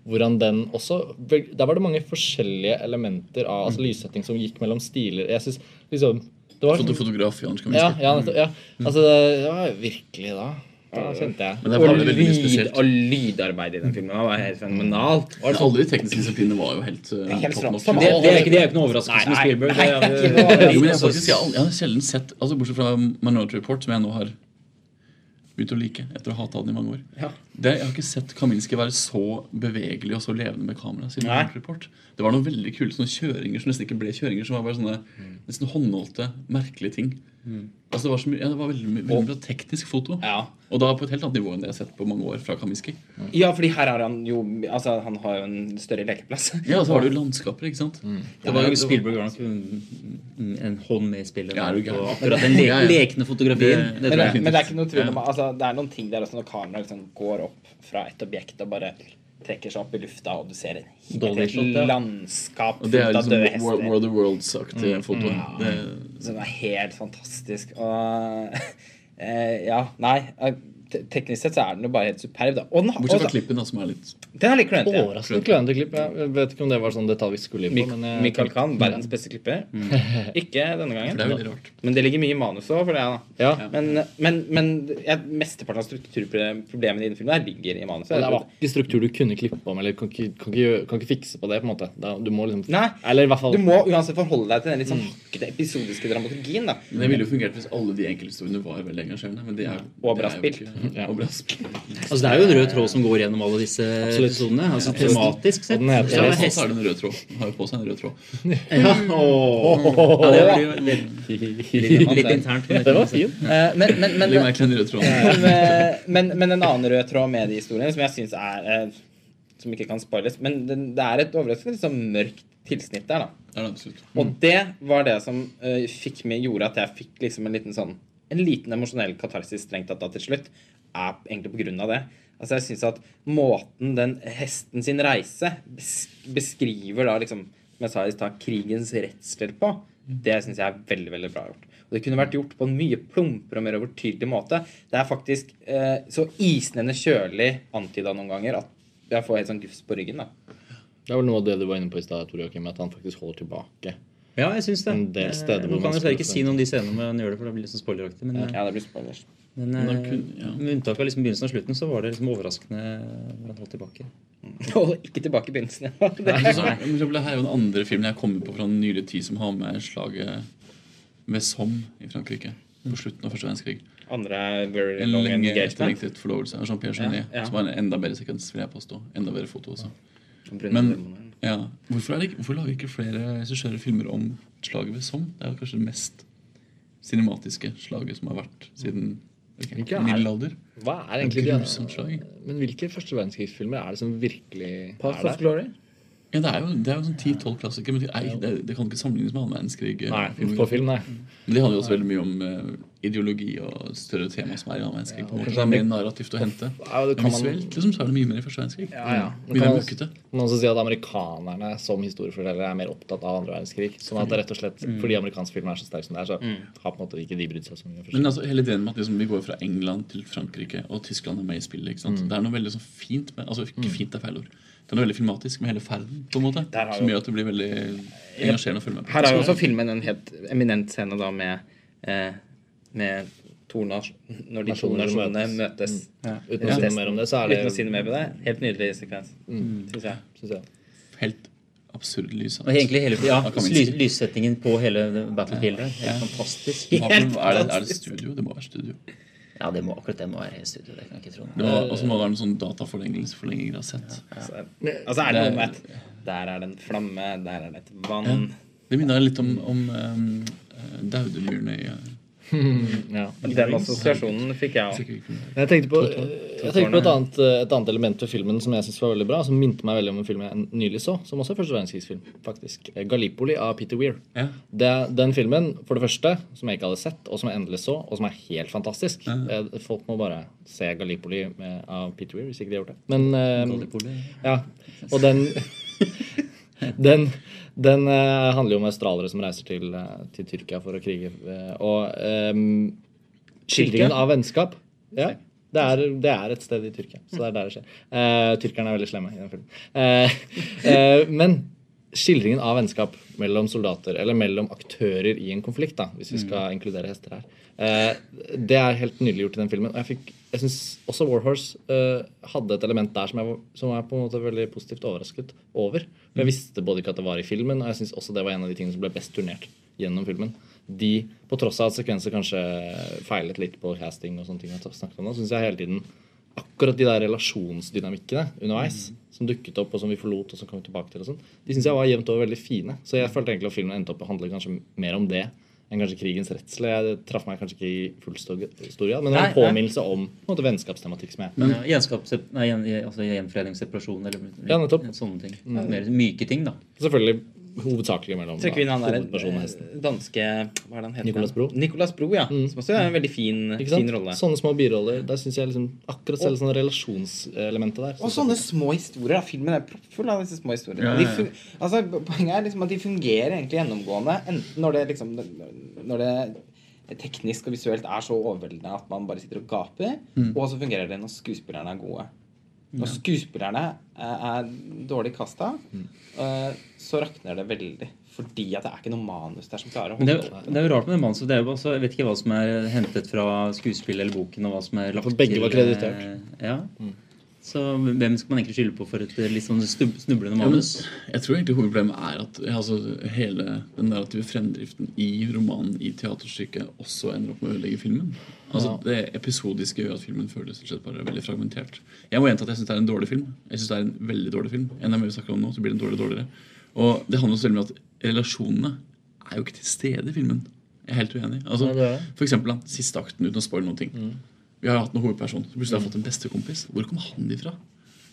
hvordan den også Der var det mange forskjellige elementer av altså, lyssetting som gikk mellom stiler. Jeg synes liksom det var, Fotograf fotograf Kaminski. ja, ja, nettopp, ja. Altså, det var virkelig da. Da kjente jeg. Men det Og, lyd, og lydarbeidet i den filmen var helt fenomenalt. Men alle de tekniske disiplinene var jo helt, uh, Helt top notch. Det, det, er ikke, det er ikke noe overraskelse med Nei, nei, nei, Det det Jo, men jeg, faktisk, jeg, har- jeg har sjelden sett altså Bortsett fra Minority Report, som jeg nå har begynt å like etter å ha hatt den i mange år. Ja. Det, jeg har ikke sett Kaminski være så bevegelig og så levende med kamera. siden Minority Report. Det var noen veldig kule sånne kjøringer som nesten ikke ble kjøringer. Som var bare sånne nesten håndholdte, merkelige ting. Altså Det var, så mye, ja, det var veldig, veldig bra teknisk foto. Ja. Og da på et helt annet nivå enn det jeg har sett på mange år fra Kaminski. ja, fordi her har han jo Altså, han har jo en større lekeplass. Ja, og så har du landskaper, ikke sant? det var jo Spielberg var nok en, en hånd med i spillet. Ja, er du på akkurat den le Ja, ja. lekne fotografien. Det- Det, Men men det er ikke noe tvil om Ja. altså, Det er noen ting der også når kameraet liksom går opp fra et objekt og bare trekker seg opp i lufta, og du ser et helt shot, ja. landskap fullt av liksom døde hester. War of the Worlds-aktige foto. Det, Som er helt fantastisk. Og eh, Ja, nei. Te- Teknisk sett så er den jo bare helt superb. da. Og den, bortsett fra klippen, da, som er litt den er litt klønete. ja. Overraskende klønete klipp. Jeg vet ikke om det var sånn detalj vi skulle inn på. Mik Men jeg, Michael Khan, verdens beste klipper. Ikke denne gangen. For det er veldig rart. Men det ligger mye i manuset òg, for det. da Ja. Men, men, men ja, mesteparten av strukturproblemene i den filmen her ligger i manuset. det var ikke struktur du kunne klippe om, eller kan ikke, kan ikke, kan ikke fikse på det. på en måte Da- Du må liksom Nei, Eller i hvert fall Du må uansett forholde deg til den litt sånn hakkete episodiske dramaturgien. da Men Det ville jo fungert hvis alle de enkelthistoriene var veldig engasjerende. Men det er, Og det bra er jo ikke- Ja. Og bra. Altså, det er jo en rød tråd som går gjennom alle disse episodene. Altså Tematisk Og sett. Ja, Ja, så hest- er det en rød tråd. Den har jo på seg en rød tråd. Ja, åh. ja, det blir jo litt, litt internt. men Det var fint. Eh, men, men, men, eh, men, men en annen rød tråd med de historiene som jeg syns er eh, Som ikke kan spoiles, men det er et overraskende litt sånn mørkt tilsnitt der, da. Det det absolutt. Og det var det som uh, fikk meg, gjorde at jeg fikk liksom en liten sånn En liten emosjonell katarsis strengt tatt da til slutt. Er egentlig på grunn av det. Altså jeg synes at Måten den hesten sin reise beskriver da liksom Som jeg sa i stad, krigens redsler på, det syns jeg er veldig veldig bra gjort. Og det kunne vært gjort på en mye plumpere og mer overtydelig måte. Det er faktisk eh, så isnende kjølig antyda noen ganger at jeg får helt sånn gufs på ryggen. da Det er vel noe av det du var inne på i stad, at han faktisk holder tilbake. Ja, jeg syns det. En del steder Eh, hvor Nå man kan jeg ikke si noe om de scenene han gjør det, for det blir litt sånn spoileraktig. Men, eh, Ja, det blir spoilers. Men Men eh, kun- ja. med unntak av liksom begynnelsen og slutten, så var det liksom overraskende når han holdt tilbake. Og ikke tilbake i begynnelsen. Ja. Det så- her er jo den andre filmen jeg kommer på fra den nyere tid som har med slaget ved Somme i Frankrike. På slutten av første verdenskrig. Andre er Very En Long lenge Engagement. etterlengtet forlovelse av Jean-Pierre Genet. Ja, ja. Som var en enda bedre sekvens, vil jeg påstå. Enda bedre foto også. Men ja, hvorfor, er det ikke, hvorfor lager ikke flere regissører filmer om slaget ved Somme? Det er jo kanskje det mest cinematiske slaget som har vært siden ok, Ikke er- middelalder. Hva er egentlig de Men hvilke første verdenskrigsfilmer er det som virkelig Path er der? Glory. Ja, det er jo, det er jo sånn 10-12 klassikere. Men det, er, det, det kan ikke sammenlignes med annen verdenskrig. Nei, på film, nei. Men det handler jo også veldig mye om uh, ideologi og større tema som er i annen verdenskrig. kanskje Det er mer narrativt å hente. Ja, det Men kan visuelt liksom, så er det mye mer i første verdenskrig. Ja, ja. Mye mer møkkete. Man også si at amerikanerne som historiefortellere er mer opptatt av andre verdenskrig. Sånn at det rett og slett, Fordi amerikansk film er så sterk som det er, så har på en måte ikke de brydd seg så mye. Men altså, hele ideen med at liksom, vi går fra England til Frankrike, og Tyskland er med i spillet. ikke sant? Det er noe veldig sånn fint med, altså Ikke fint er feil ord. Det er veldig filmatisk med hele ferden, på en måte, som gjør at det blir veldig engasjerende å følge med på. Her er jo også filmen en helt eminent scene da med, eh, med to når de to nasjonene møtes. møtes. Uten å si noe mer om det, så er det Uten å si noe mer på det. Helt nydelig sekvens, synes jeg. synes jeg. Helt absurd lys. Og egentlig hele, ja, Lyssettingen på hele battlefieldet. Helt fantastisk. Helt er, det, er det studio? Det må være studio. Ja, det må, akkurat det må være studio. Det kan jeg ikke tro. Det må, og så må det være noen sånn dataforlengelser av sett. Så, altså er det noe med at der er det en flamme, der er det et vann. Det minner litt om, om um, Daudedyrene i Ja. Den assosiasjonen fikk jeg òg. Jeg tenkte på, jeg tenkte på et, annet, et annet element ved filmen som jeg synes var veldig bra, som minte meg veldig om en film jeg nylig så, som også er første verdenskrigsfilm, faktisk. Gallipoli av Peter Weir. Ja. Det, den filmen, for det første, som jeg ikke hadde sett, og som jeg endelig så, og som er helt fantastisk. Eh, Folk må bare se Gallipoli med, av Peter Weir, hvis ikke de har gjort det. Men eh, ja, og den Den, den eh, handler jo om australiere som reiser til, eh, til Tyrkia for å krige. eh, og um, skildringen av vennskap Ja, det er, det er et sted i Tyrkia. Så det er der det skjer. Uh, tyrkerne er veldig slemme i den filmen. Uh, uh, men skildringen av vennskap mellom soldater, eller mellom aktører i en konflikt, da, hvis vi skal inkludere hester her, eh, det er helt nydelig gjort i den filmen. Og jeg, fikk, jeg syns også Warhorse eh, hadde et element der som jeg, som jeg på en måte veldig positivt overrasket over. For Jeg visste både ikke at det var i filmen, og jeg syns også det var en av de tingene som ble best turnert gjennom filmen. De, på tross av at sekvenser kanskje feilet litt på casting, og sånne ting, jeg snakket om nå, synes jeg hele tiden akkurat de der relasjonsdynamikkene underveis som dukket opp, og som vi forlot, og som kom tilbake til, og sånn, de syns jeg var jevnt over veldig fine. Så jeg følte egentlig at filmen endte opp å handle kanskje mer om det enn kanskje krigens redsel. Jeg traff meg kanskje ikke i full stor grad, men det var en påminnelse om på en måte, vennskapstematikk som jeg Men, gjenskaps, nei, altså gjenforening, separasjon eller Ja, sånne ting. Mer myke ting, da. Selvfølgelig hovedsakelig mellom Trekker vi inn han der danske Hva er det han heter? Nicolas Bro. Nicolas Bro, ja. Som også er en veldig fin, Ikke sant? fin rolle. Sånne små biroller. Der syns jeg liksom akkurat selv sånn relasjonselementet der. Og sånne små historier. da. Filmen er proppfull av disse små historiene. Ja, ja, De ja. fun altså, poenget er liksom at de fungerer egentlig gjennomgående enten når det liksom Når det teknisk og visuelt er så overveldende at man bare sitter og gaper, og så fungerer det når skuespillerne er gode. Når skuespillerne er, er dårlig kasta, eh, så rakner det veldig. Fordi at det er ikke noe manus der som klarer å holde det, er- det er jo rart med det manuset. Det er jo også, jeg vet ikke hva som er hentet fra skuespillet eller boken, og hva som er lagt For begge var til, Ja, kreditert. Ja. Så hvem skal man egentlig skylde på for et eh, litt sånn snublende manus? jeg tror egentlig hovedproblemet er at altså, hele den narrative fremdriften i romanen i teaterstykket også ender opp med å ødelegge filmen. Altså, Det episodiske gjør at filmen føles bare veldig fragmentert. Jeg må gjenta at jeg syns det er en dårlig film. Jeg synes det er en veldig dårlig film. Enda mer vi snakker om nå, så blir den dårligere og dårligere. Og det handler også veldig om at relasjonene er jo ikke til stede i filmen. Jeg er helt uenig. Altså, for eksempel siste akten, uten å spoile noen ting. Vi har hatt en hovedperson som plutselig har fått en bestekompis. Hvor kom han ifra?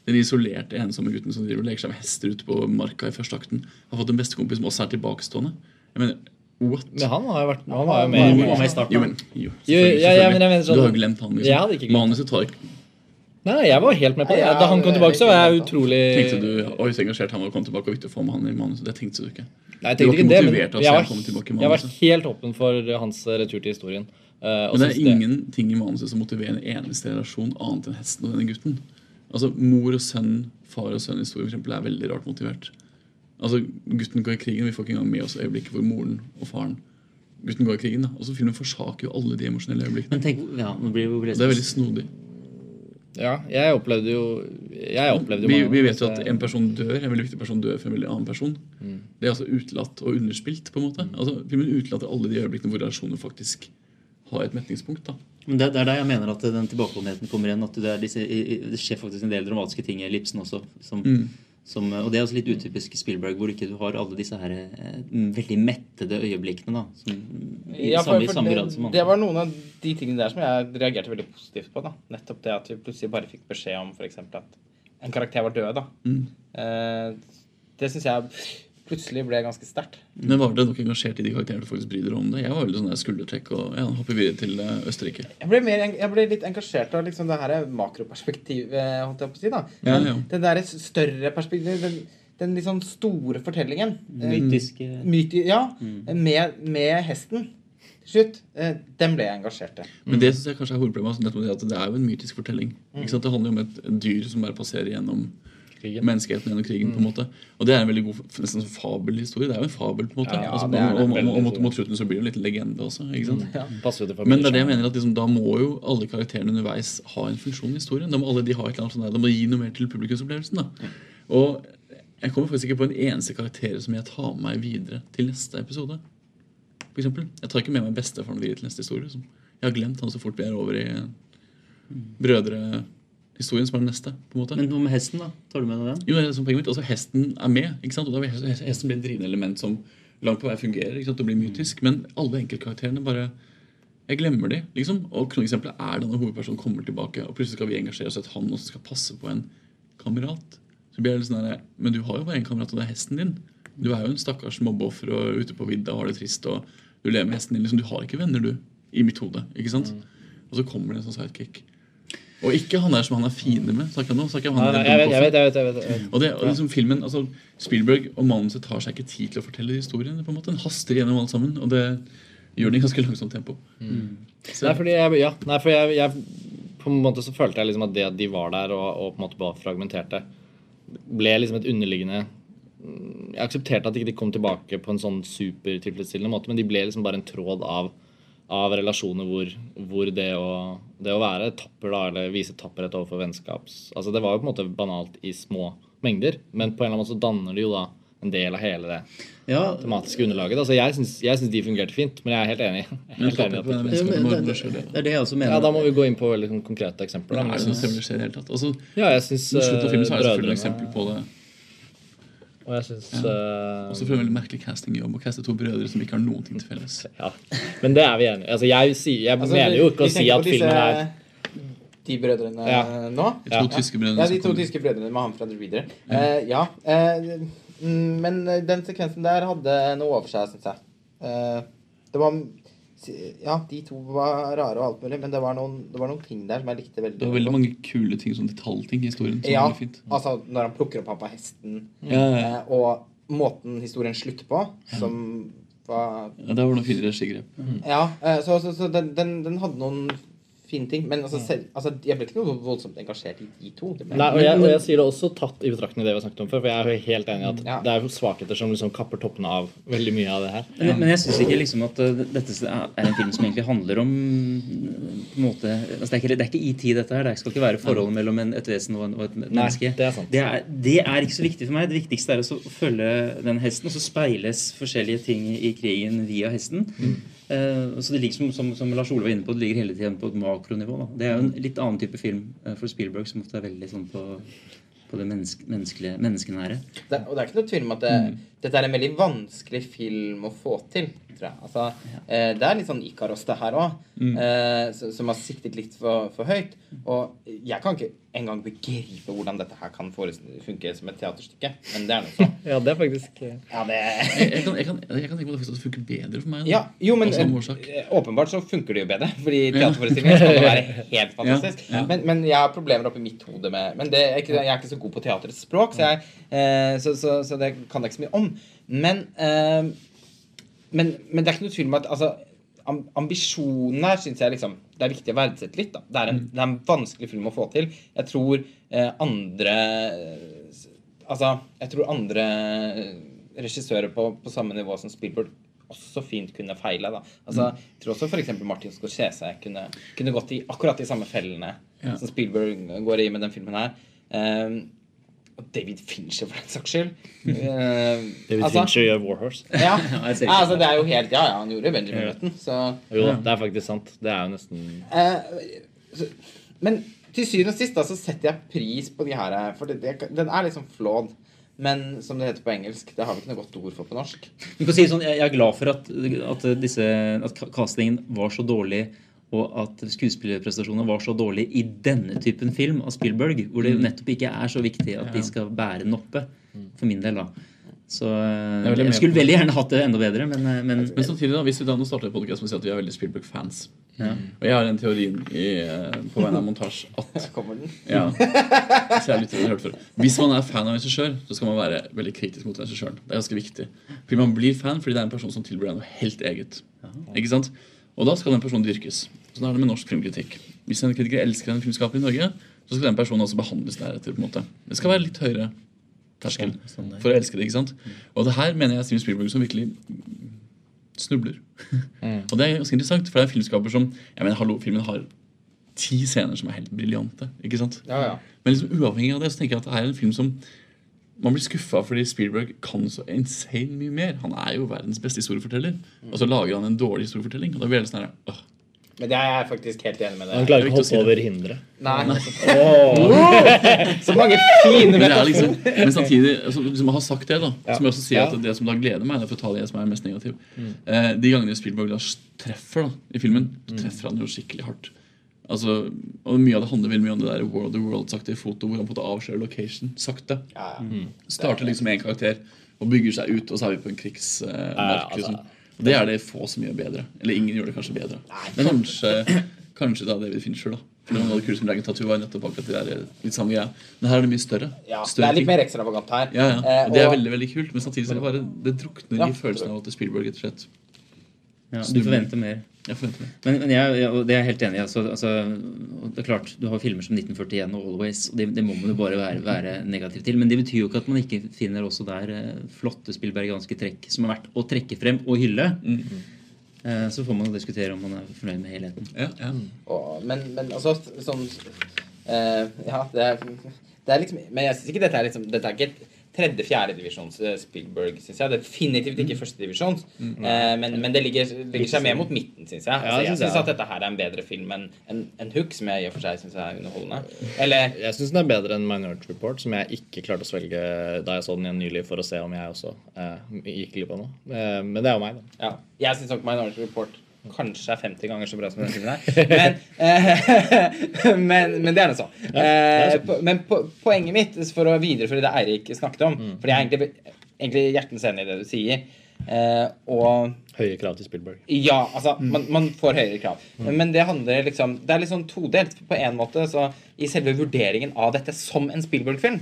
Den isolerte, ensomme gutten som driver og leker seg med hester ute på marka i første akten, har fått en bestekompis som også er tilbakestående. Jeg mener, what? Men han har jo vært Han var jo Han med var med i starten. Jo, men, jo, Jo, selvfølgelig, ja, ja, men jeg mener sånn- Du har jo glemt han. Liksom. Jeg glemt Manuset tar ikke Nei, jeg var helt med på det. Da han kom tilbake, så var jeg utrolig Tenkte du Oi, så engasjert han var å komme tilbake og viktig å få med han i manuset. Det tenkte du ikke. Nei, jeg Du var ikke ikke det, men motivert av å jeg se var, komme tilbake i jeg var helt åpen for hans retur til historien. Eh, og Men det er ingenting i manuset som motiverer en eneste relasjon annet enn hesten og denne gutten. Altså, Mor og sønn, far og sønn-historie for eksempel, er veldig rart motivert. Altså, Gutten går i krigen, vi får ikke engang med oss øyeblikket hvor moren og faren Gutten går i krigen. da. Og så Filmen forsaker jo alle de emosjonelle øyeblikkene. Men tenk, ja, nå blir Og det er veldig snodig. Ja, jeg opplevde jo Jeg opplevde jo Vi, mange vi vet jo at en person dør, en veldig viktig person dør for en veldig annen person. Det er altså utelatt og underspilt. på en måte. Altså, Filmen utelater alle de øyeblikkene hvor relasjoner faktisk har et metningspunkt. da. Men det, det er der jeg mener at den tilbakeholdenheten kommer igjen. At det, er disse, det skjer faktisk en del dramatiske ting i ellipsen også. Som, Mm. som, og det er også litt utypisk Spielberg, hvor ikke du har alle disse her eh, veldig mettede øyeblikkene. da, som, i, Ja, for, samme, i for samme det, grad som andre. det var noen av de tingene der som jeg reagerte veldig positivt på. da Nettopp det at vi plutselig bare fikk beskjed om for eksempel at en karakter var død. da Mm. eh, det syns jeg plutselig ble ganske sterkt. Men var dere nok engasjert i de karakterene du faktisk bryr dere om det? Jeg var veldig sånn der skuldertrekk og ja, hopper videre til eh, Østerrike. Jeg ble, mer, jeg ble litt engasjert av liksom det her makroperspektivet, holdt jeg på å si. da Ja, ja. Det der større perspektivet, den, den litt sånn store fortellingen eh, Mytiske Myti, ja, med, med hesten slutt. eh, Den ble jeg engasjert i. Men det synes jeg kanskje er hovedproblemet. altså det at Det er jo en mytisk fortelling. Ikke sant? Det handler jo om et, et dyr som bare passerer gjennom Krigen. menneskeheten gjennom krigen. på en måte Og det er en veldig god nesten sånn fabelhistorie. Det er jo en fabel. på en måte Ja, altså, det er og, og, og, og, mot, slutten så blir det en liten legende også. ikke sant? Passer det Men det er det jeg mener at liksom, da må jo alle karakterene underveis ha en funksjon i historien. Da må alle de ha et eller annet sånt der, Da må de gi noe mer til publikumsopplevelsen. da Og jeg kommer faktisk ikke på en eneste karakter som jeg tar med meg videre til neste episode. For eksempel. Jeg tar ikke med meg bestefaren videre til neste historie. Liksom. jeg har glemt han så fort vi er over i brødrehistorien, som er den neste. på en måte Men hva med hesten, da? Tar du med deg den? jo, det er som poenget mitt, også Hesten er med. ikke sant? Og da vil hesten, blir bli et drivende element som langt på vei fungerer. ikke sant? Det blir mytisk. Men alle enkeltkarakterene bare Jeg glemmer de, liksom. Og kroneksempelet er da når hovedpersonen kommer tilbake, og plutselig skal vi engasjere oss i at han også skal passe på en kamerat. Så blir jeg litt sånn der, Men du har jo bare én kamerat, og det er hesten din. Du er jo en stakkars mobbeoffer og ute på vidda og har det trist, og du lever med hesten din. liksom, Du har ikke venner, du. I mitt hode. ikke sant? Og så kommer det en sånn sidekick. Og ikke han der som han er fiende med. Snakker jeg nå? Snakker Nei, han nei, der jeg vet, jeg vet, jeg vet, jeg vet, jeg vet. og det, og liksom filmen, altså Spielberg og manuset tar seg ikke tid til å fortelle historien. på en måte Den haster gjennom alt sammen, og det gjør det i ganske langsomt tempo. Så, Nei, fordi jeg, ja, nei, for jeg, jeg På en måte så følte jeg liksom at det at de var der og, og på en måte bare fragmenterte, ble liksom et underliggende mm, Jeg aksepterte at ikke de kom tilbake på en sånn supertilfredsstillende måte, men de ble liksom bare en tråd av, av relasjoner hvor, hvor det, å, det å være tapper, da, eller vise tapperhet overfor vennskaps Altså Det var jo på en måte banalt i små mengder, men på en eller annen måte så danner det jo da en del av hele det Ja, tematiske underlaget. Altså Jeg syns, jeg syns de fungerte fint, men jeg er helt enig. Er helt enig det, men det, det? det er det jeg også mener. ja, Da må vi gå inn på veldig sånn konkrete eksempler. Det Da. er Men, noe som det skjer i det hele tatt. Altså, ja, jeg synes, Slutt av filmen så er det selvfølgelig et eksempel på det. Og jeg syns Også for en veldig merkelig castingjobb å caste to brødre som ikke har noen ting til felles. Ja, men det er vi enige. Altså, jeg, sier- jeg Altså, mener jo ikke å si at filmen er De brødrene Ja. nå? De to Ja. tyske brødrene Ja, de to tyske brødrene med han fra The Reader. Eh, ja. Uh, mm, men den sekvensen der hadde noe over seg, syns jeg. Eh, det var Ja, de to var rare og alt mulig, men det var noen, det var noen ting der som jeg likte veldig Det var veldig mange kule ting, sånn detaljting i historien. som Ja, var fint. altså når han plukker opp han på hesten, Ja, ja, eh, og måten historien slutter på, som var ja, det var noen fine regigrep. Ja, eh, så, så, så den, den, den hadde noen fine ting. Men altså, selv, altså, jeg ble ikke noe voldsomt engasjert i de to. Det Nei, og jeg, og jeg sier det også tatt i betraktning det vi har snakket om før. For jeg er jo helt enig i at Ja. det er svakheter som liksom kapper toppene av veldig mye av det her. Men, men jeg syns ikke liksom at uh, dette er en film som egentlig handler om på en måte, altså det, er ikke, det er ikke i tid, dette her. Det skal ikke være forholdet mellom en, et vesen og, en, og et menneske. Nei, det er sant. Det er, det er ikke så viktig for meg. Det viktigste er å følge den hesten, og så speiles forskjellige ting i krigen via hesten. Eh, så det ligger som, som, som Lars Ole var inne på, det ligger hele tiden på et makronivå. Da. Det er jo en litt annen type film eh, for Spielberg, som ofte er veldig sånn på, på det menneske, menneskelige, menneskenære. det, og det er ikke noe tvil om at det, dette er en veldig vanskelig film å få til. Tror jeg. Altså, eh, det er litt sånn Ikaros, det her òg, eh, som har siktet litt for, for høyt. Og jeg kan ikke engang begripe hvordan dette her kan funke som et teaterstykke. Men det er noe sånn. Ja, det er faktisk Ja, det Jeg, jeg, kan, jeg, kan, jeg kan tenke meg at det funker bedre for meg. Ja, jo, men eh, åpenbart så funker det jo bedre. Fordi teaterforestillinger skal jo være helt fantastisk. Ja, ja. Men, men jeg har problemer oppi mitt hode med Men det er ikke, jeg er ikke så god på teaterets språk, så, jeg, eh, så, så, så det kan jeg ikke så mye om. Men, eh, men, men det er ikke noe tvil om at altså, ambisjonen her syns jeg liksom det er viktig å verdsette litt. Da. Det, er en, det er en vanskelig film å få til. Jeg tror eh, andre Altså, jeg tror andre regissører på, på samme nivå som Spielberg også fint kunne feile. da. Altså, Jeg tror også f.eks. Martin Scorsese kunne, kunne gått i akkurat de samme fellene Ja. som Spielberg går i med den filmen her. Ehm, og David Fincher, for den saks skyld. Uh, David altså, Fincher gjør Warhorse. Ja, altså, det er jo helt Ja, ja, han gjorde Benjamin Button, så Jo da, det er faktisk sant. Det er jo nesten uh, så, men til syvende og sist da, så setter jeg pris på de her eh, For det, det, den er liksom flawed. Men som det heter på engelsk, det har vi ikke noe godt ord for på norsk. Du kan si sånn, jeg jeg er glad for at, at, disse, at castingen var så dårlig, og at skuespillerprestasjonene var så dårlige i denne typen film av Spielberg, hvor det nettopp ikke er så viktig at de skal bære den oppe. For min del, da. Så eh, Jeg jeg skulle veldig gjerne hatt det enda bedre, men, eh, men Men samtidig, da, hvis vi da nå starter en podcast med å si at vi er veldig Spielberg-fans Ja. Og jeg har en teori i, eh, på vegne av montasje at Kommer den? ja, så jeg lytter, jeg har hørt før. Hvis man er fan av en regissør, så skal man være veldig kritisk mot regissøren. Det er ganske viktig. Fordi man blir fan fordi det er en person som tilbyr deg noe helt eget. Ikke sant? Og da skal den personen dyrkes. Sånn er det med norsk filmkritikk. Hvis en kritiker elsker en filmskaper i Norge, så skal den personen også behandles deretter. på en måte. Det skal være litt høyere terskel Sånn- sånn for å elske det. ikke sant? Og det her mener jeg Steven Spielberg som virkelig snubler. Og det er ganske interessant, for det er filmskaper som jeg mener, hallo, Filmen har ti scener som er helt briljante. ikke sant? Ja, ja. Men liksom uavhengig av det, så tenker jeg at det er en film som man blir skuffa fordi Spielberg kan så insane mye mer. Han er jo verdens beste historieforteller. Og så lager han en dårlig historiefortelling. Og da blir det sånn her, åh, Men det er jeg faktisk helt enig med Han klarer er ikke å hoppe over hinderet. Nei. Så mange fine Men, det liksom, men samtidig, altså, liksom, jeg har sagt det, da, Ja. som jeg også sier Ja. at det som da gleder meg, det er for å ta det som er mest negativ eh, De gangene Spielberg da treffer da, i filmen, da treffer han jo skikkelig hardt. Altså, og Mye av det handler veldig mye om det der World of the World-saktige foto, hvor han på en måte avslører location sakte. Ja, ja. Starter liksom en karakter og bygger seg ut, og så er vi på en krigsmark. Ja, altså- liksom. Og det er det få som gjør bedre. Eller ingen gjør det kanskje bedre. Men kanskje, kanskje da David Fincher, da. For noe av det kuleste med Dragon Tattoo var nettopp akkurat det der litt samme greia. Men her er det mye større. Ja, det er litt ting. mer ekstravagant her. Ja, ja. Eh, Og det er veldig veldig kult, men samtidig så er det bare Det drukner i følelsen av at Spielberg rett og slett ja, du forventer mer. Jeg forventer mer. Men, men jeg, jeg, det er jeg helt enig i. Altså, altså, det er klart, Du har filmer som 1941 og Always, og det, det må man jo bare være, være negativ til. Men det betyr jo ikke at man ikke finner også der eh, flotte spillbergianske trekk som er verdt å trekke frem og hylle. Eh, så får man diskutere om man er fornøyd med helheten. Ja, ja. Og, men, men altså sånn uh, Ja, det er, det er liksom Men jeg syns ikke dette er liksom Dette er ikke et tredje-fjerde divisjons eh, Spielberg, syns jeg. Definitivt ikke første divisjons. Eh, men, men det ligger, ligger seg mer mot midten, syns jeg. Altså, jeg syns at dette her er en bedre film enn en, en Hook, som jeg i og for seg syns er underholdende. Eller Jeg syns den er bedre enn Minority Report, som jeg ikke klarte å svelge da jeg så den igjen nylig, for å se om jeg også eh, gikk glipp av noe. Men det er jo meg, da. Ja, jeg syns nok Minority Report kanskje er 50 ganger så bra som den filmen her. Men, eh, men, men det er nå så. Eh, men po poenget mitt, for å videreføre det Eirik snakket om For jeg er egentlig, egentlig hjertens enig i det du sier. Eh, og Høye krav til Spielberg. ja, altså, man, man får høyere krav. Men det handler liksom Det er litt sånn todelt. På en måte, så I selve vurderingen av dette som en Spielberg-film,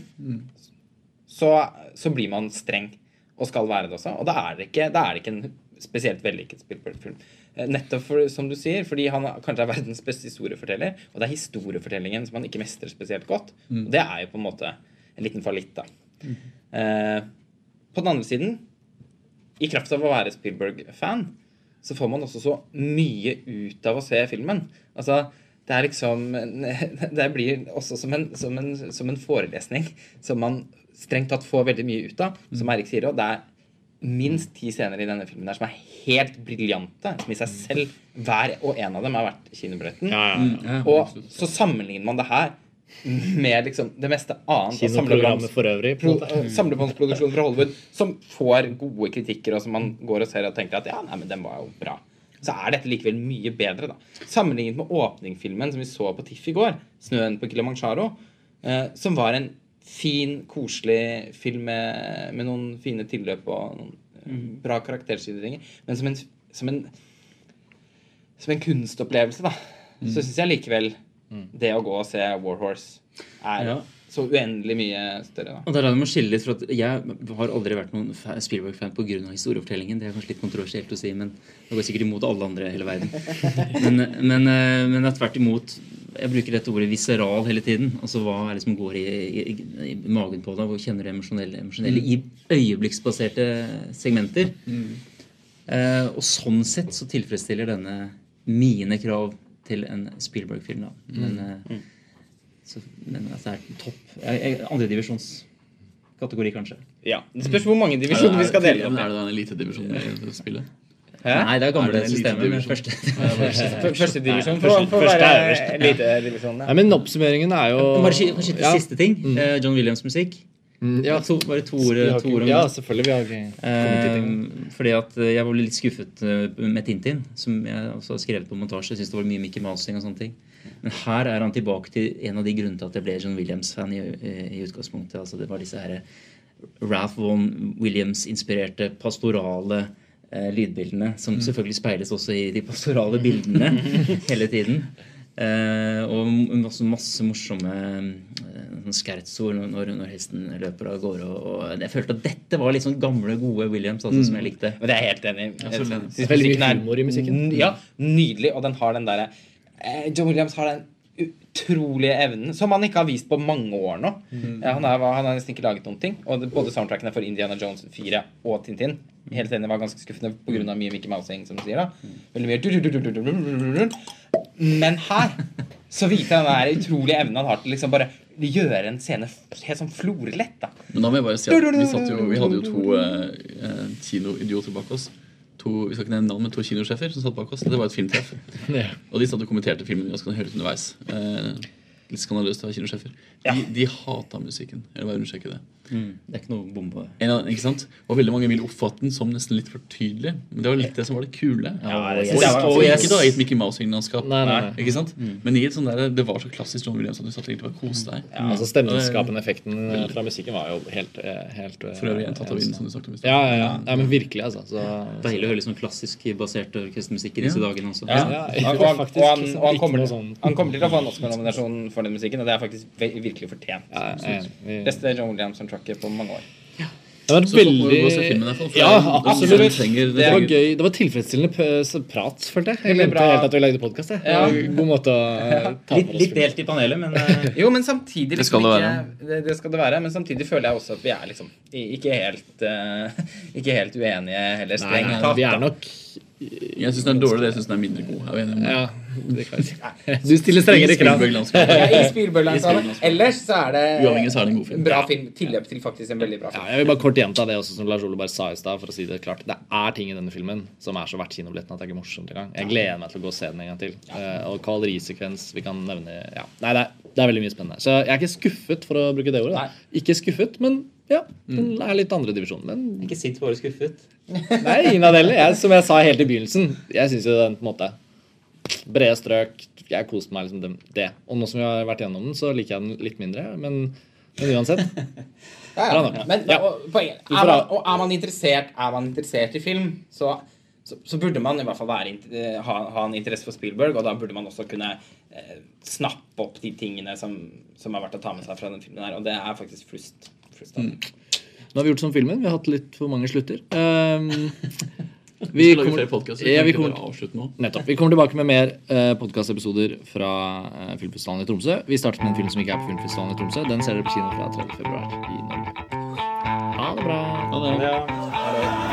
så, så blir man streng. Og skal være det også. Og da er det ikke, da er det ikke en spesielt vellykket Spielberg-film. Eh, Nettopp for, som du sier, fordi han kanskje er verdens beste historieforteller. Og det er historiefortellingen som han ikke mestrer spesielt godt. Og det er jo på en måte en liten fallitt, da. Eh, på den andre siden, i kraft av å være Spielberg-fan, så får man også så mye ut av å se filmen. Altså, det er liksom Det blir også som en, som en, som en forelesning som man strengt tatt får veldig mye ut av. Som Eirik sier, og det er minst ti scener i denne filmen der som er helt briljante. Som i seg selv, hver og en av dem er verdt kinobrøyten. Ja, ja, ja. Ja, Og så sammenligner man det her med liksom det meste annet. av Kinoprogrammet for øvrig. På pro- en måte. eh, samlebåndsproduksjon fra Hollywood som får gode kritikker, og som man går og ser og tenker at ja, nei, men den var jo bra. Så er dette likevel mye bedre, da. Sammenlignet med åpningsfilmen som vi så på TIFF i går, 'Snøen på Kilimanjaro', eh, som var en fin, koselig film med, med noen fine tilløp og noen mm. bra karakterskildringer, men som en, som en som en kunstopplevelse, da, så syns jeg likevel det å gå og se War Horse er Ja. så uendelig mye større, da. Og der er det må skille litt, for at Jeg har aldri vært noen Spielberg-fan pga. historiefortellingen. Det er kanskje litt kontroversielt å si, men det går sikkert imot alle andre i hele verden. Men, men, eh, men det er tvert imot Jeg bruker dette ordet viseral hele tiden. Altså hva er det som går i, i, i magen på deg? Hvor kjenner du emosjonelle, emosjonelle i øyeblikksbaserte segmenter? Eh, og sånn sett så tilfredsstiller denne mine krav til en Spielberg-film. da. Men, eh, så, men at det er topp Andredivisjonskategori, kanskje. Ja. Det spørs hvor mange divisjoner vi skal dele opp Er i. det da en elitedivisjon vi det spillet? Nei, det er Er gamle det systemet. Men første F- Første divisjon får første- første være øverst. elitedivisjonen. Nei, men oppsummeringen er jo Bare Ja. siste ting. Eh, John Williams musikk. Mm, ja. To, bare to ord, to ord om ja, selvfølgelig. Vi har ikke kommet til ting. Eh, fordi at jeg var litt skuffet eh, med Tintin, som jeg også har skrevet på montasje. Jeg synes det var mye Mickey Mousing og sånne ting. Men her er han tilbake til en av de grunnene til at jeg ble John Williams-fan i, i utgangspunktet. Altså det var disse her Ralph Vaughan Williams-inspirerte pastorale eh, lydbildene, som selvfølgelig speiles også i de pastorale bildene hele tiden. Eh, og masse, masse morsomme eh, skertsord når, når, når hesten løper av gårde. Og, og jeg følte at dette var litt sånn gamle, gode Williams, altså, som jeg likte. Men det er jeg helt enig Jeg synes Veldig mye musikken er- humor i musikken. Ja, nydelig. Og den har den derre eh, John Williams har den utrolige evnen som han ikke har vist på mange år nå. Mm. Han, er, han, har nesten ikke laget noen ting. Og det, både soundtrackene for Indiana Jones 4 og Tintin helt enig var ganske skuffende pga. mye Mickey Mouse-ing som du sier. da. Mm. Veldig mye Men her så viser han den utrolige evnen han har til liksom bare gjøre en scene helt sånn florlett. da. Men da må jeg bare si at vi, jo, vi hadde jo to eh, eh kinoidioter bak oss To, vi skal ikke nevne navn, men to kinosjefer som satt bak oss. Det var et filmtreff. Ja. Og de satt og kommenterte filmen. høre det underveis. Eh, litt skandaløst å være kinosjefer. De, de hata musikken. Jeg vil bare understreke det. Mm, det er ikke noe bombe. En, av- ikke sant? Og veldig mange vil oppfatte den som nesten litt for tydelig. Men det var litt det som var det kule. Ja, det og var- og, ikke da i et Mickey. Ikke sant? Men i et sånt der, det var så klassisk John Williams at du satt egentlig bare og koste deg. Altså Stemningsskapende effekten eh, fra musikken var jo helt, eh, helt eh, For øvrig gjentatt av vinden, som du snakket om. Ja, ja, ja. ja, men virkelig, altså. Så, Deilig å høre sånn klassisk basert orkestermusikk i Ja. disse dagene også. Ja. Ja, Og, jeg og, og, han, og han, kommer, sånn- han kommer til å få en Oscar-nominasjon for den musikken, og det er faktisk virkelig fortjent. ja, ja. Vi- Beste John Williams-soundtracket på mange år. Det var Så veldig gå og se filmen Ja, er- absolutt. trenger- Det var gøy. Det var tilfredsstillende prat, følte jeg. Jeg glemte helt at vi lagde podkast. Ja. God måte å eh, ta Litt, oss litt delt i panelet, men eh, Jo, men samtidig Det skal liksom det ikke, det, skal det være. Men samtidig føler jeg også at vi er liksom ikke helt eh, Ikke helt uenige heller, strengt tatt. vi er nok Jeg syns den er dårlig, det syns den er mindre god. Er vi enige om det? Ja, Du stiller strengere krav. I Spielberg-landskapet. Ellers så er det så er det en god film. bra film. Tilløp til faktisk en veldig bra Ja, film. jeg vil bare kort gjenta det også som Lars Ole bare sa i stad. For å si det klart Det er ting i denne filmen som er så verdt kinobilletten at det er ikke morsomt engang. Jeg gleder meg til å gå og se den en gang til. Eh, og kavalerisekvens vi kan nevne ja. Nei, det er, det er veldig mye spennende. Så jeg er ikke skuffet, for å bruke det ordet. da. Ikke skuffet, men ja. Den er litt andre divisjon. Men ikke sitt bare skuffet. Nei, ingen av delene. Som jeg sa helt i begynnelsen, jeg syns jo den på en måte Brede strøk. Jeg koste meg liksom det-. Og nå som vi har vært gjennom den, så liker jeg den litt mindre. Men, men uansett. Ja, ja. Men Ja. og, poenget er man, Og er man interessert Er man interessert i film, så, så, så burde man i hvert fall være, eh, ha, ha en interesse for Spielberg, og da burde man også kunne eh, snappe opp de tingene som, som er verdt å ta med seg fra den filmen her, og det er faktisk flust. flust det. Nå har vi gjort som filmen. Vi har hatt litt for mange slutter. Um, Vi vi, kommer, flere ja, vi kommer. Vi kommer tilbake med mer uh, podkastepisoder fra uh, Filmfestivalen i Tromsø. Vi startet med en film som ikke er på Filmfestivalen i Tromsø. Den ser dere på kino fra 3. februar i Norge. Ha det bra. Ha det. Ja.